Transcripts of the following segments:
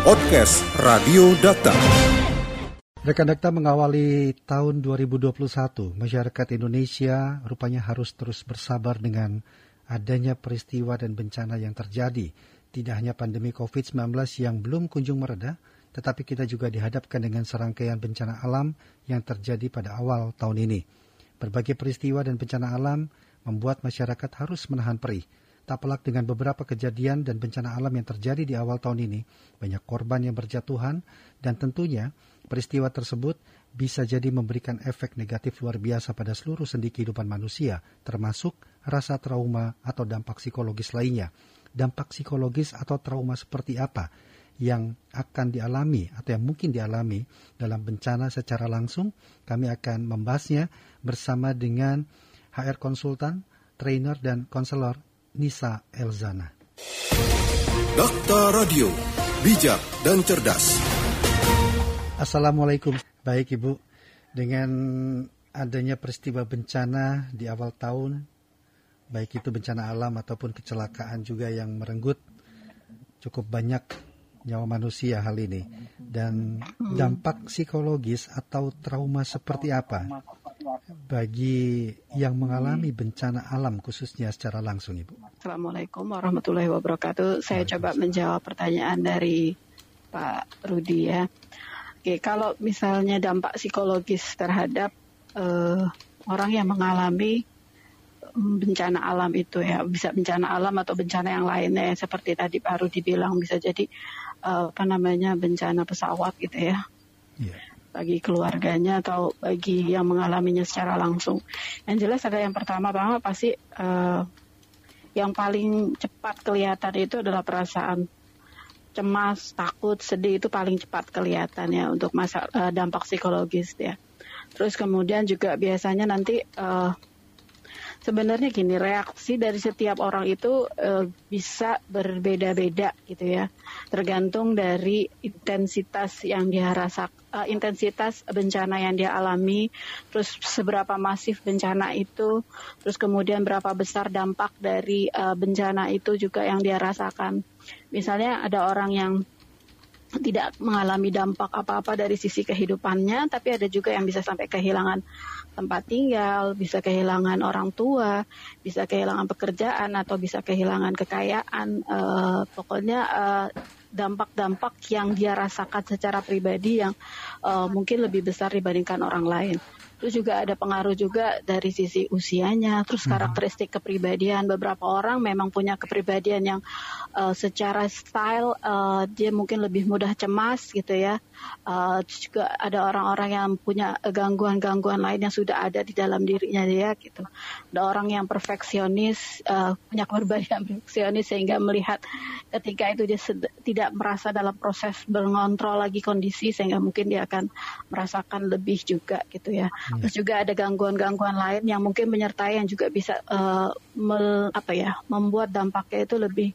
Podcast Radio Data. Rekan Dakta mengawali tahun 2021, masyarakat Indonesia rupanya harus terus bersabar dengan adanya peristiwa dan bencana yang terjadi. Tidak hanya pandemi COVID-19 yang belum kunjung mereda, tetapi kita juga dihadapkan dengan serangkaian bencana alam yang terjadi pada awal tahun ini. Berbagai peristiwa dan bencana alam membuat masyarakat harus menahan perih Tak pelak dengan beberapa kejadian dan bencana alam yang terjadi di awal tahun ini, banyak korban yang berjatuhan dan tentunya peristiwa tersebut bisa jadi memberikan efek negatif luar biasa pada seluruh sendi kehidupan manusia, termasuk rasa trauma atau dampak psikologis lainnya. Dampak psikologis atau trauma seperti apa yang akan dialami atau yang mungkin dialami dalam bencana secara langsung? Kami akan membahasnya bersama dengan HR konsultan, trainer, dan konselor Nisa Elzana. Dokter Radio, bijak dan cerdas. Assalamualaikum. Baik Ibu, dengan adanya peristiwa bencana di awal tahun, baik itu bencana alam ataupun kecelakaan juga yang merenggut cukup banyak nyawa manusia hal ini dan dampak psikologis atau trauma seperti apa bagi yang mengalami bencana alam khususnya secara langsung Ibu? Assalamualaikum warahmatullahi wabarakatuh. Saya coba menjawab pertanyaan dari Pak Rudi ya. Oke, kalau misalnya dampak psikologis terhadap uh, orang yang mengalami mm, bencana alam itu ya bisa bencana alam atau bencana yang lainnya seperti tadi Pak Rudi bilang bisa jadi uh, apa namanya bencana pesawat gitu ya. Yeah bagi keluarganya atau bagi yang mengalaminya secara langsung. Yang jelas ada yang pertama banget pasti uh, yang paling cepat kelihatan itu adalah perasaan cemas, takut, sedih itu paling cepat kelihatan ya untuk masa uh, dampak psikologis ya. Terus kemudian juga biasanya nanti uh, sebenarnya gini reaksi dari setiap orang itu uh, bisa berbeda-beda gitu ya tergantung dari intensitas yang dia rasak uh, intensitas bencana yang dia alami terus seberapa masif bencana itu terus kemudian berapa besar dampak dari uh, bencana itu juga yang dia rasakan misalnya ada orang yang tidak mengalami dampak apa-apa dari sisi kehidupannya, tapi ada juga yang bisa sampai kehilangan tempat tinggal, bisa kehilangan orang tua, bisa kehilangan pekerjaan atau bisa kehilangan kekayaan. Uh, pokoknya uh, dampak-dampak yang dia rasakan secara pribadi yang uh, mungkin lebih besar dibandingkan orang lain. Terus juga ada pengaruh juga dari sisi usianya, terus hmm. karakteristik kepribadian. Beberapa orang memang punya kepribadian yang uh, secara style uh, dia mungkin lebih mudah cemas gitu ya. Uh, juga ada orang-orang yang punya gangguan-gangguan lain yang sudah ada di dalam dirinya dia gitu. Ada orang yang perfeksionis, uh, punya kepribadian perfeksionis sehingga melihat ketika itu dia tidak merasa dalam proses mengontrol lagi kondisi sehingga mungkin dia akan merasakan lebih juga gitu ya. Hmm. Terus juga ada gangguan-gangguan lain yang mungkin menyertai yang juga bisa uh, mel, apa ya membuat dampaknya itu lebih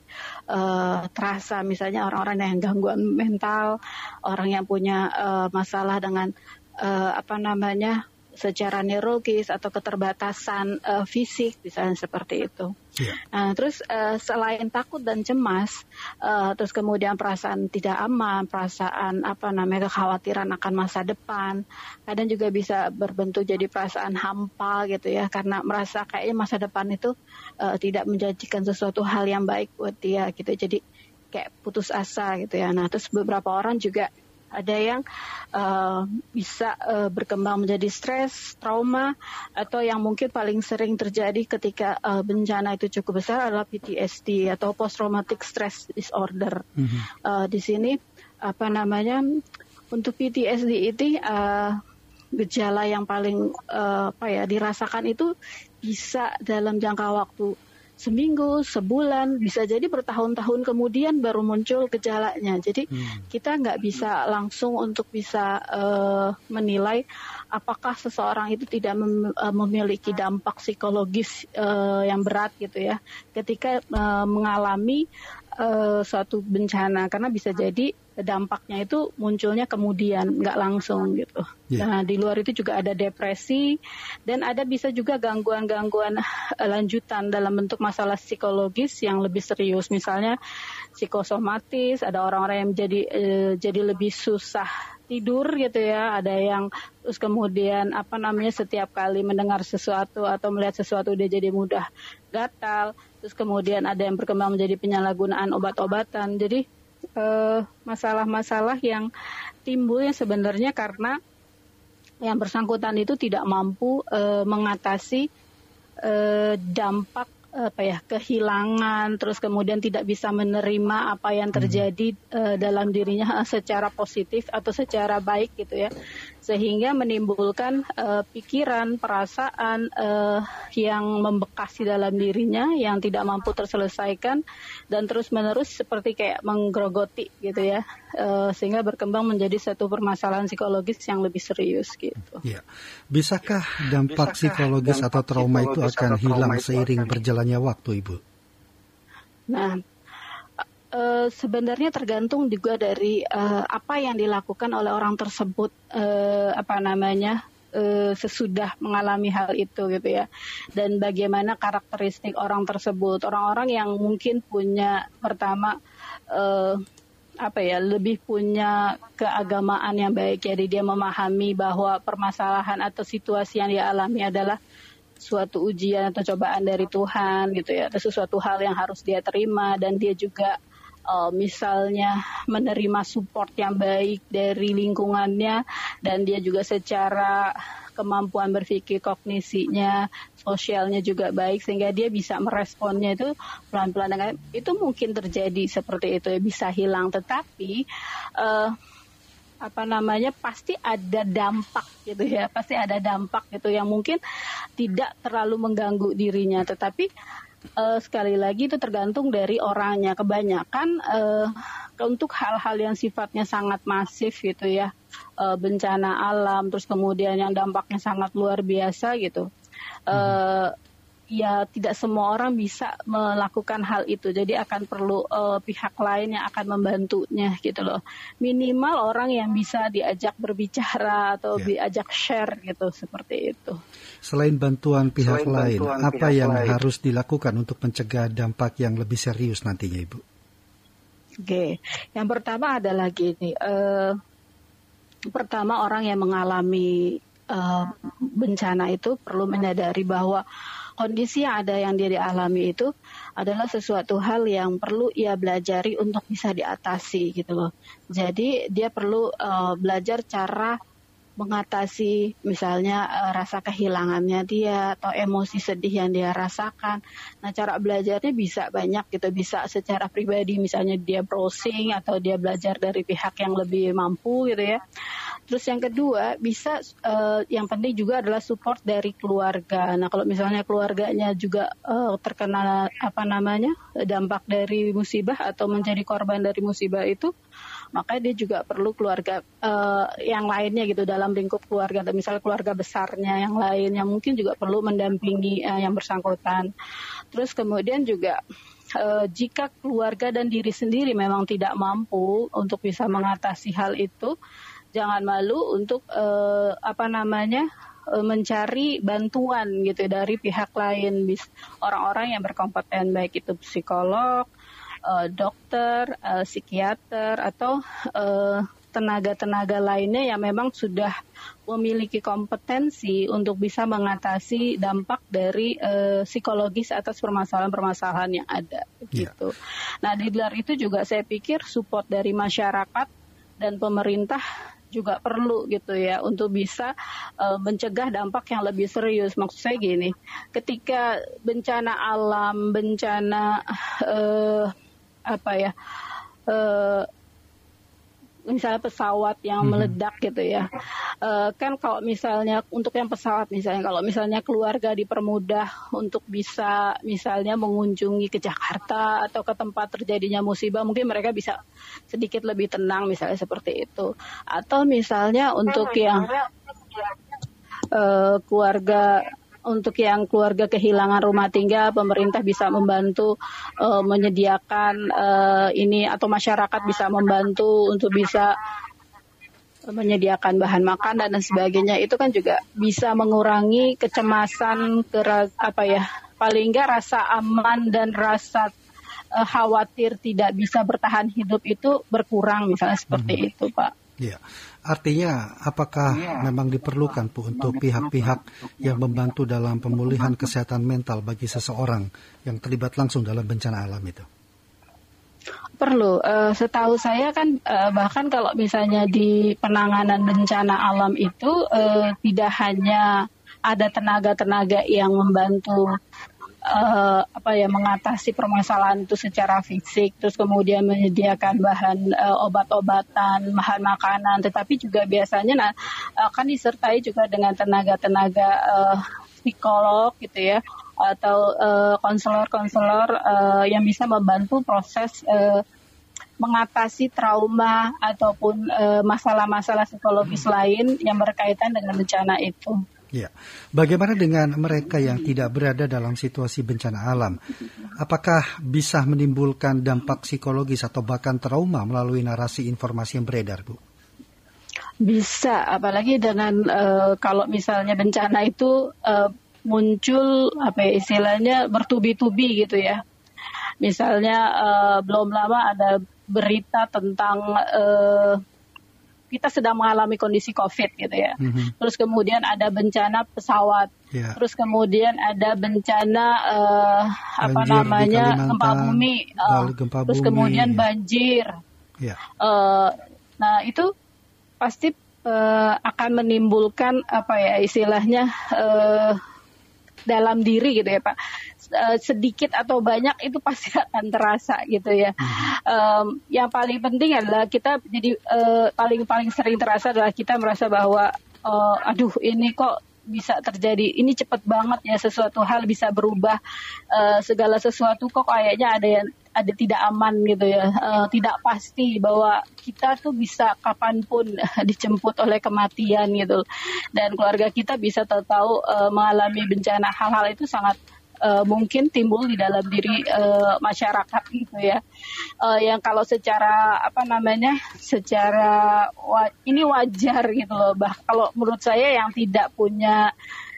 uh, terasa. Misalnya orang-orang yang gangguan mental, orang yang punya uh, masalah dengan uh, apa namanya secara neurologis atau keterbatasan uh, fisik misalnya seperti itu. Yeah. Nah, terus uh, selain takut dan cemas, uh, terus kemudian perasaan tidak aman, perasaan apa namanya kekhawatiran akan masa depan, kadang juga bisa berbentuk jadi perasaan hampa gitu ya, karena merasa kayaknya masa depan itu uh, tidak menjanjikan sesuatu hal yang baik buat dia gitu, jadi kayak putus asa gitu ya. Nah, terus beberapa orang juga ada yang uh, bisa uh, berkembang menjadi stres, trauma, atau yang mungkin paling sering terjadi ketika uh, bencana itu cukup besar adalah PTSD atau post traumatic stress disorder. Mm-hmm. Uh, di sini apa namanya untuk PTSD itu uh, gejala yang paling uh, apa ya dirasakan itu bisa dalam jangka waktu seminggu, sebulan, bisa jadi bertahun-tahun kemudian baru muncul gejalanya. Jadi hmm. kita nggak bisa langsung untuk bisa uh, menilai apakah seseorang itu tidak mem uh, memiliki dampak psikologis uh, yang berat gitu ya, ketika uh, mengalami uh, suatu bencana karena bisa jadi dampaknya itu munculnya kemudian nggak langsung gitu. Yeah. Nah di luar itu juga ada depresi dan ada bisa juga gangguan-gangguan lanjutan dalam bentuk masalah psikologis yang lebih serius. Misalnya psikosomatis, ada orang-orang yang jadi uh, jadi lebih susah tidur gitu ya, ada yang terus kemudian apa namanya setiap kali mendengar sesuatu atau melihat sesuatu dia jadi mudah gatal, terus kemudian ada yang berkembang menjadi penyalahgunaan obat-obatan. Jadi eh, masalah-masalah uh, yang timbulnya sebenarnya karena yang bersangkutan itu tidak mampu uh, mengatasi uh, dampak apa ya kehilangan terus kemudian tidak bisa menerima apa yang hmm. terjadi hmm. uh, dalam dirinya secara positif atau secara baik gitu ya sehingga menimbulkan uh, pikiran perasaan uh, yang membekas di dalam dirinya yang tidak mampu terselesaikan dan terus menerus seperti kayak menggerogoti gitu ya uh, sehingga berkembang menjadi satu permasalahan psikologis yang lebih serius gitu. Ya. Bisakah dampak Bisakah psikologis dampak atau trauma itu akan hilang seiring berjalannya waktu, Ibu? Nah, Uh, sebenarnya tergantung juga dari uh, apa yang dilakukan oleh orang tersebut uh, apa namanya uh, sesudah mengalami hal itu gitu ya. Dan bagaimana karakteristik orang tersebut. Orang-orang yang mungkin punya pertama uh, apa ya lebih punya keagamaan yang baik. Jadi dia memahami bahwa permasalahan atau situasi yang dia alami adalah suatu ujian atau cobaan dari Tuhan gitu ya. Atau sesuatu hal yang harus dia terima. Dan dia juga uh, misalnya menerima support yang baik dari lingkungannya dan dia juga secara kemampuan berpikir kognisinya, sosialnya juga baik sehingga dia bisa meresponnya itu pelan-pelan. Dengan itu mungkin terjadi seperti itu ya bisa hilang. Tetapi uh, apa namanya pasti ada dampak gitu ya pasti ada dampak gitu yang mungkin tidak terlalu mengganggu dirinya. Tetapi uh, sekali lagi itu tergantung dari orangnya. Kebanyakan uh, untuk hal-hal yang sifatnya sangat masif gitu ya, uh, bencana alam, terus kemudian yang dampaknya sangat luar biasa gitu. Uh, ya tidak semua orang bisa melakukan hal itu. Jadi akan perlu uh, pihak lain yang akan membantunya gitu loh. Minimal orang yang bisa diajak berbicara atau ya. diajak share gitu seperti itu. Selain bantuan pihak Selain lain, bantuan apa pihak yang lain. harus dilakukan untuk mencegah dampak yang lebih serius nantinya, Ibu? Oke, yang pertama adalah gini. Uh, pertama orang yang mengalami uh, bencana itu perlu menyadari bahwa kondisi yang ada yang dia dialami itu adalah sesuatu hal yang perlu ia belajari untuk bisa diatasi gitu loh. Jadi dia perlu uh, belajar cara mengatasi misalnya uh, rasa kehilangannya dia atau emosi sedih yang dia rasakan. Nah, cara belajarnya bisa banyak gitu, bisa secara pribadi misalnya dia browsing atau dia belajar dari pihak yang lebih mampu gitu ya. Terus yang kedua bisa uh, yang penting juga adalah support dari keluarga. Nah kalau misalnya keluarganya juga uh, terkena apa namanya dampak dari musibah atau menjadi korban dari musibah itu, maka dia juga perlu keluarga uh, yang lainnya gitu dalam lingkup keluarga, atau misalnya keluarga besarnya yang lain yang mungkin juga perlu mendampingi uh, yang bersangkutan. Terus kemudian juga jika keluarga dan diri sendiri memang tidak mampu untuk bisa mengatasi hal itu jangan malu untuk uh, apa namanya uh, mencari bantuan gitu dari pihak lain, orang-orang yang berkompeten baik itu psikolog, uh, dokter, uh, psikiater atau uh, tenaga-tenaga lainnya yang memang sudah memiliki kompetensi untuk bisa mengatasi dampak dari uh, psikologis atas permasalahan-permasalahan yang ada yeah. gitu. Nah di luar itu juga saya pikir support dari masyarakat dan pemerintah juga perlu gitu ya untuk bisa uh, mencegah dampak yang lebih serius. Maksud saya gini, ketika bencana alam, bencana uh, apa ya, uh, misalnya pesawat yang hmm. meledak gitu ya. Uh, kan kalau misalnya untuk yang pesawat misalnya kalau misalnya keluarga dipermudah untuk bisa misalnya mengunjungi ke Jakarta atau ke tempat terjadinya musibah mungkin mereka bisa sedikit lebih tenang misalnya seperti itu. Atau misalnya untuk yang uh, keluarga untuk yang keluarga kehilangan rumah tinggal, pemerintah bisa membantu uh, menyediakan uh, ini atau masyarakat bisa membantu untuk bisa menyediakan bahan makan dan sebagainya itu kan juga bisa mengurangi kecemasan ke apa ya paling enggak rasa aman dan rasa uh, khawatir tidak bisa bertahan hidup itu berkurang misalnya seperti hmm. itu Pak. Ya, artinya apakah ya, memang diperlukan Bu untuk pihak-pihak yang membantu dalam pemulihan kesehatan mental bagi seseorang yang terlibat langsung dalam bencana alam itu? Perlu. Uh, setahu saya kan uh, bahkan kalau misalnya di penanganan bencana alam itu uh, tidak hanya ada tenaga-tenaga yang membantu uh, apa ya mengatasi permasalahan itu secara fisik, terus kemudian menyediakan bahan uh, obat-obatan, bahan makanan, tetapi juga biasanya nah, akan disertai juga dengan tenaga-tenaga uh, psikolog gitu ya atau konselor-konselor uh, uh, yang bisa membantu proses uh, mengatasi trauma ataupun masalah-masalah psikologis lain yang berkaitan dengan bencana itu. Ya, bagaimana dengan mereka yang tidak berada dalam situasi bencana alam? Apakah bisa menimbulkan dampak psikologis atau bahkan trauma melalui narasi informasi yang beredar, Bu? Bisa, apalagi dengan uh, kalau misalnya bencana itu uh, muncul apa ya istilahnya bertubi-tubi gitu ya. Misalnya uh, belum lama ada berita tentang kita sedang mengalami kondisi COVID gitu ya. Mm-hmm. Terus kemudian ada bencana pesawat. Yeah. Terus kemudian ada bencana uh, apa namanya gempa bumi. Uh, gempa terus bumi, kemudian ya. banjir. Yeah. Uh, nah itu pasti uh, akan menimbulkan apa ya istilahnya uh, dalam diri gitu ya Pak uh, sedikit atau banyak itu pasti akan terasa gitu ya. Um, yang paling penting adalah kita jadi uh, paling paling sering terasa adalah kita merasa bahwa uh, aduh ini kok bisa terjadi ini cepat banget ya sesuatu hal bisa berubah uh, segala sesuatu kok kayaknya ada yang ada tidak aman gitu ya. Uh, tidak pasti bahwa kita tuh bisa kapan pun dijemput oleh kematian gitu. Dan keluarga kita bisa tahu uh, mengalami bencana. Hal-hal itu sangat uh, mungkin timbul di dalam diri uh, masyarakat gitu ya. Uh, yang kalau secara apa namanya, secara wa ini wajar gitu loh. Bah kalau menurut saya yang tidak punya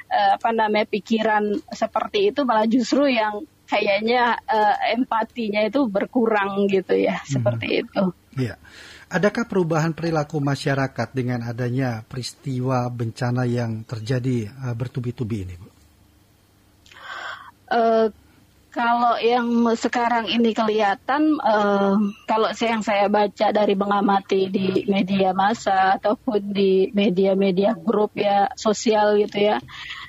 uh, apa namanya pikiran seperti itu malah justru yang kayaknya uh, empatinya itu berkurang gitu ya, hmm. seperti itu. Iya. Adakah perubahan perilaku masyarakat dengan adanya peristiwa bencana yang terjadi uh, bertubi-tubi ini, Bu? Uh, kalau yang sekarang ini kelihatan, uh, kalau yang saya baca dari mengamati di media massa ataupun di media-media grup ya sosial gitu ya,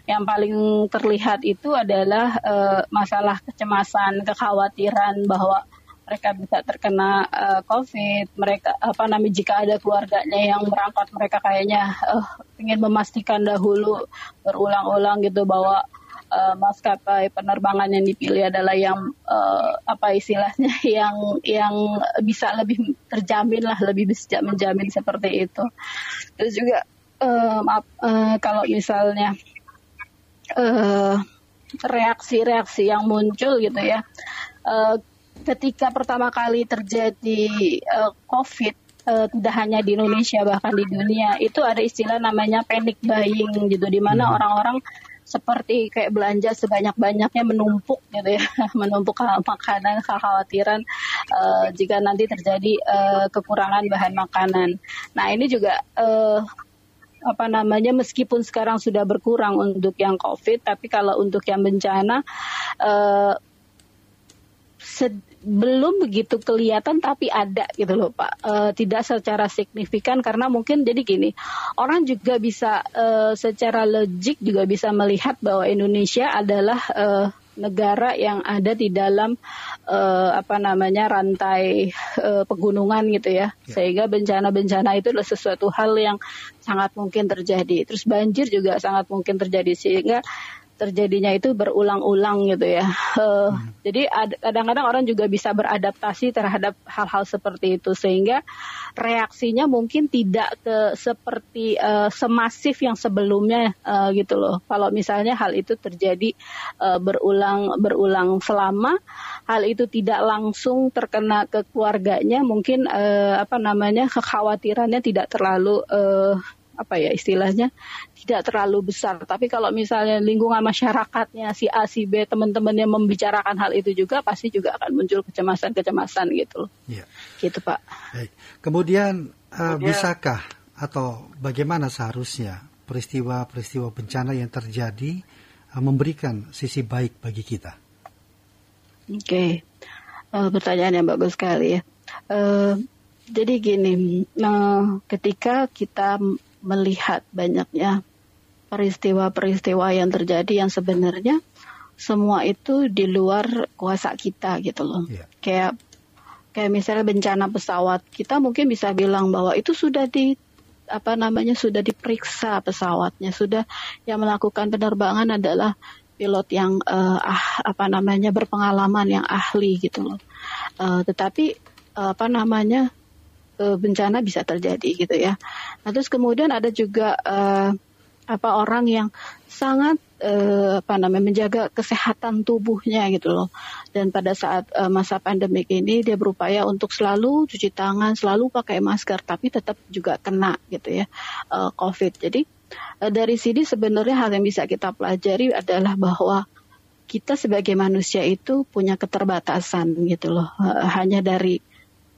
yang paling terlihat itu adalah uh, masalah kecemasan, kekhawatiran bahwa mereka bisa terkena uh, COVID, mereka apa namanya jika ada keluarganya yang berangkat mereka kayaknya uh, ingin memastikan dahulu berulang-ulang gitu bahwa uh, maskapai penerbangan yang dipilih adalah yang uh, apa istilahnya yang yang bisa lebih terjamin lah lebih bisa menjamin seperti itu terus juga uh, maaf uh, kalau misalnya reaksi-reaksi uh, yang muncul gitu ya uh, ketika pertama kali terjadi uh, COVID uh, tidak hanya di Indonesia bahkan di dunia itu ada istilah namanya panic buying gitu di mana hmm. Seperti kayak belanja sebanyak-banyaknya menumpuk gitu ya, menumpuk makanan, kekhawatiran uh, jika nanti terjadi uh, kekurangan bahan makanan. Nah ini juga uh, apa namanya meskipun sekarang sudah berkurang untuk yang COVID, tapi kalau untuk yang bencana uh, belum begitu kelihatan tapi ada gitu loh Pak. E, tidak secara signifikan karena mungkin jadi gini, orang juga bisa e, secara logik juga bisa melihat bahwa Indonesia adalah e, negara yang ada di dalam uh, apa namanya rantai uh, pegunungan gitu ya. ya. Sehingga bencana-bencana itu adalah sesuatu hal yang sangat mungkin terjadi. Terus banjir juga sangat mungkin terjadi sehingga terjadinya itu berulang-ulang gitu ya. Uh, hmm. Jadi kadang-kadang orang juga bisa beradaptasi terhadap hal-hal seperti itu sehingga reaksinya mungkin tidak ke seperti uh, semasif yang sebelumnya uh, gitu loh. Kalau misalnya hal itu terjadi uh, berulang berulang selama hal itu tidak langsung terkena ke keluarganya mungkin uh, apa namanya kekhawatirannya tidak terlalu uh, apa ya istilahnya tidak terlalu besar. Tapi kalau misalnya lingkungan masyarakatnya si A si B teman-teman yang membicarakan hal itu juga pasti juga akan muncul kecemasan-kecemasan gitu. Ya. Gitu Pak. Baik. Kemudian, uh, bisakah atau bagaimana seharusnya peristiwa-peristiwa bencana yang terjadi uh, memberikan sisi baik bagi kita? Oke, okay. uh, eh, pertanyaan yang bagus sekali ya. Uh, jadi gini, nah, ketika kita melihat banyaknya peristiwa-peristiwa yang terjadi yang sebenarnya semua itu di luar kuasa kita gitu loh. Yeah. Kayak kayak misalnya bencana pesawat, kita mungkin bisa bilang bahwa itu sudah di apa namanya sudah diperiksa pesawatnya, sudah yang melakukan penerbangan adalah pilot yang uh, ah apa namanya berpengalaman yang ahli gitu loh. Uh, tetapi uh, apa namanya uh, bencana bisa terjadi gitu ya. Nah, terus kemudian ada juga uh, apa orang yang sangat uh, apa namanya menjaga kesehatan tubuhnya gitu loh. Dan pada saat uh, masa pandemik ini dia berupaya untuk selalu cuci tangan, selalu pakai masker, tapi tetap juga kena gitu ya uh, COVID. Jadi uh, dari sini sebenarnya hal yang bisa kita pelajari adalah bahwa kita sebagai manusia itu punya keterbatasan gitu loh. Hanya dari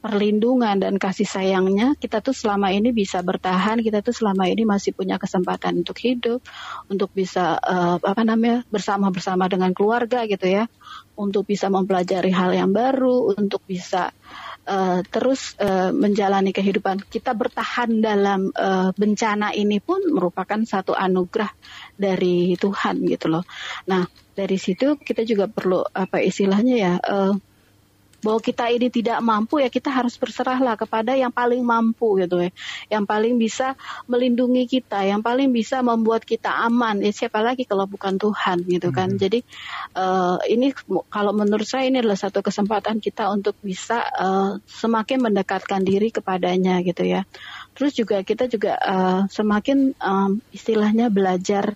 perlindungan dan kasih sayangnya kita tuh selama ini bisa bertahan kita tuh selama ini masih punya kesempatan untuk hidup untuk bisa uh, apa namanya bersama bersama dengan keluarga gitu ya untuk bisa mempelajari hal yang baru untuk bisa uh, terus uh, menjalani kehidupan. Kita bertahan dalam uh, bencana ini pun merupakan satu anugerah dari Tuhan gitu loh. Nah dari situ kita juga perlu apa istilahnya ya uh, bahwa kita ini tidak mampu ya kita harus berserahlah kepada yang paling mampu gitu ya. Yang paling bisa melindungi kita yang paling bisa membuat kita aman. Ya siapa lagi kalau bukan Tuhan gitu kan. Hmm. jadi uh, ini kalau menurut saya ini adalah satu kesempatan kita untuk bisa uh, semakin mendekatkan diri kepadanya gitu ya. Terus juga kita juga uh, semakin um, istilahnya belajar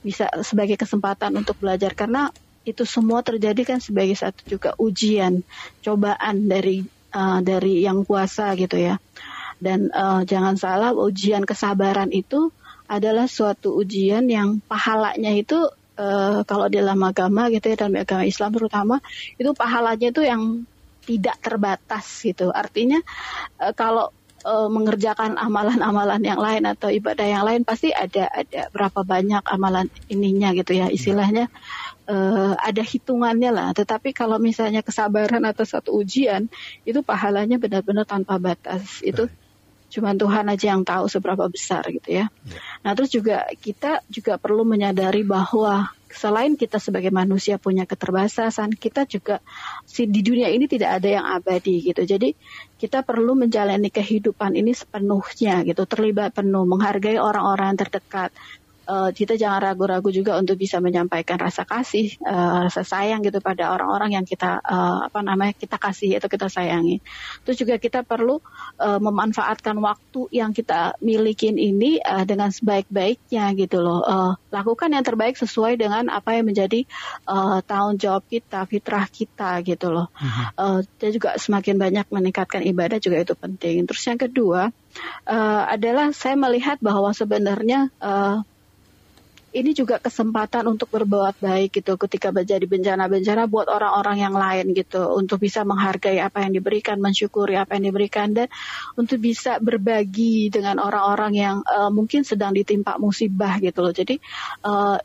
bisa sebagai kesempatan untuk belajar. Karena itu semua terjadi kan sebagai satu juga ujian, cobaan dari uh, dari yang kuasa gitu ya. Dan uh, jangan salah ujian kesabaran itu adalah suatu ujian yang pahalanya itu uh, kalau dalam agama gitu ya dalam agama Islam terutama itu pahalanya itu yang tidak terbatas gitu. Artinya uh, kalau uh, mengerjakan amalan-amalan yang lain atau ibadah yang lain pasti ada ada berapa banyak amalan ininya gitu ya istilahnya uh, ada hitungannya lah. Tetapi kalau misalnya kesabaran atau satu ujian itu pahalanya benar-benar tanpa batas. Itu cuma Tuhan aja yang tahu seberapa besar gitu ya. ya. Nah terus juga kita juga perlu menyadari bahwa selain kita sebagai manusia punya keterbatasan, kita juga si di dunia ini tidak ada yang abadi gitu. Jadi kita perlu menjalani kehidupan ini sepenuhnya gitu, terlibat penuh, menghargai orang-orang terdekat, uh, kita jangan ragu-ragu juga untuk bisa menyampaikan rasa kasih, uh, rasa sayang gitu pada orang-orang yang kita uh, apa namanya kita kasih atau kita sayangi. Terus juga kita perlu uh, memanfaatkan waktu yang kita milikin ini uh, dengan sebaik-baiknya gitu loh. Uh, lakukan yang terbaik sesuai dengan apa yang menjadi uh, tanggung jawab kita, fitrah kita gitu loh. Uh, dan juga semakin banyak meningkatkan ibadah juga itu penting. Terus yang kedua uh, adalah saya melihat bahwa sebenarnya uh, ini juga kesempatan untuk berbuat baik gitu ketika menjadi bencana-bencana buat orang-orang yang lain gitu untuk bisa menghargai apa yang diberikan, mensyukuri apa yang diberikan dan untuk bisa berbagi dengan orang-orang yang uh, mungkin sedang ditimpa musibah gitu loh. Jadi uh,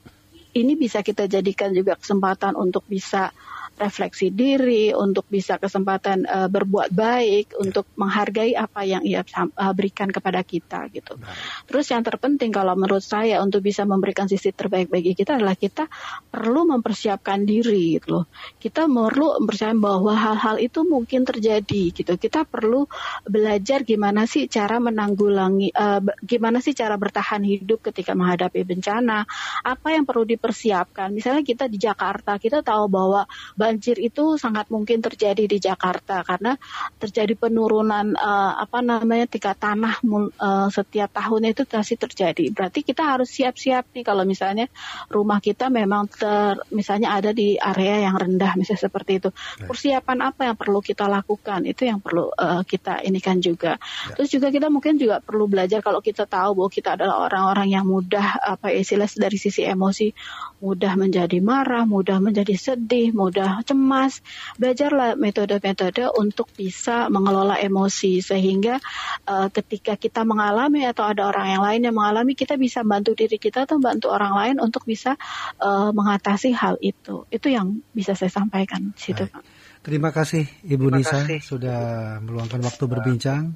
ini bisa kita jadikan juga kesempatan untuk bisa refleksi diri, untuk bisa kesempatan uh, berbuat baik, ya. untuk menghargai apa yang ia uh, berikan kepada kita gitu. Nah. Terus yang terpenting kalau menurut saya untuk bisa memberikan sisi terbaik bagi kita adalah kita perlu mempersiapkan diri gitu loh. Kita perlu mempersiapkan bahwa hal-hal itu mungkin terjadi gitu. Kita perlu belajar gimana sih cara menanggulangi, uh, gimana sih cara bertahan hidup ketika menghadapi bencana, apa yang perlu dipersiapkan. Misalnya kita di Jakarta, kita tahu bahwa banjir itu sangat mungkin terjadi di Jakarta karena terjadi penurunan uh, apa namanya tingkat tanah uh, setiap tahunnya itu masih terjadi. Berarti kita harus siap-siap nih kalau misalnya rumah kita memang ter misalnya ada di area yang rendah misalnya seperti itu. Persiapan apa yang perlu kita lakukan itu yang perlu uh, kita inikan juga. Ya. Terus juga kita mungkin juga perlu belajar kalau kita tahu bahwa kita adalah orang-orang yang mudah apa istilah dari sisi emosi mudah menjadi marah, mudah menjadi sedih, mudah cemas. Belajarlah metode-metode untuk bisa mengelola emosi sehingga uh, ketika kita mengalami atau ada orang yang lain yang mengalami, kita bisa bantu diri kita atau bantu orang lain untuk bisa uh, mengatasi hal itu. Itu yang bisa saya sampaikan situ, Pak. Terima kasih Ibu Terima Nisa kasih. sudah meluangkan waktu berbincang.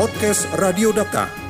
Podcast Radio Data.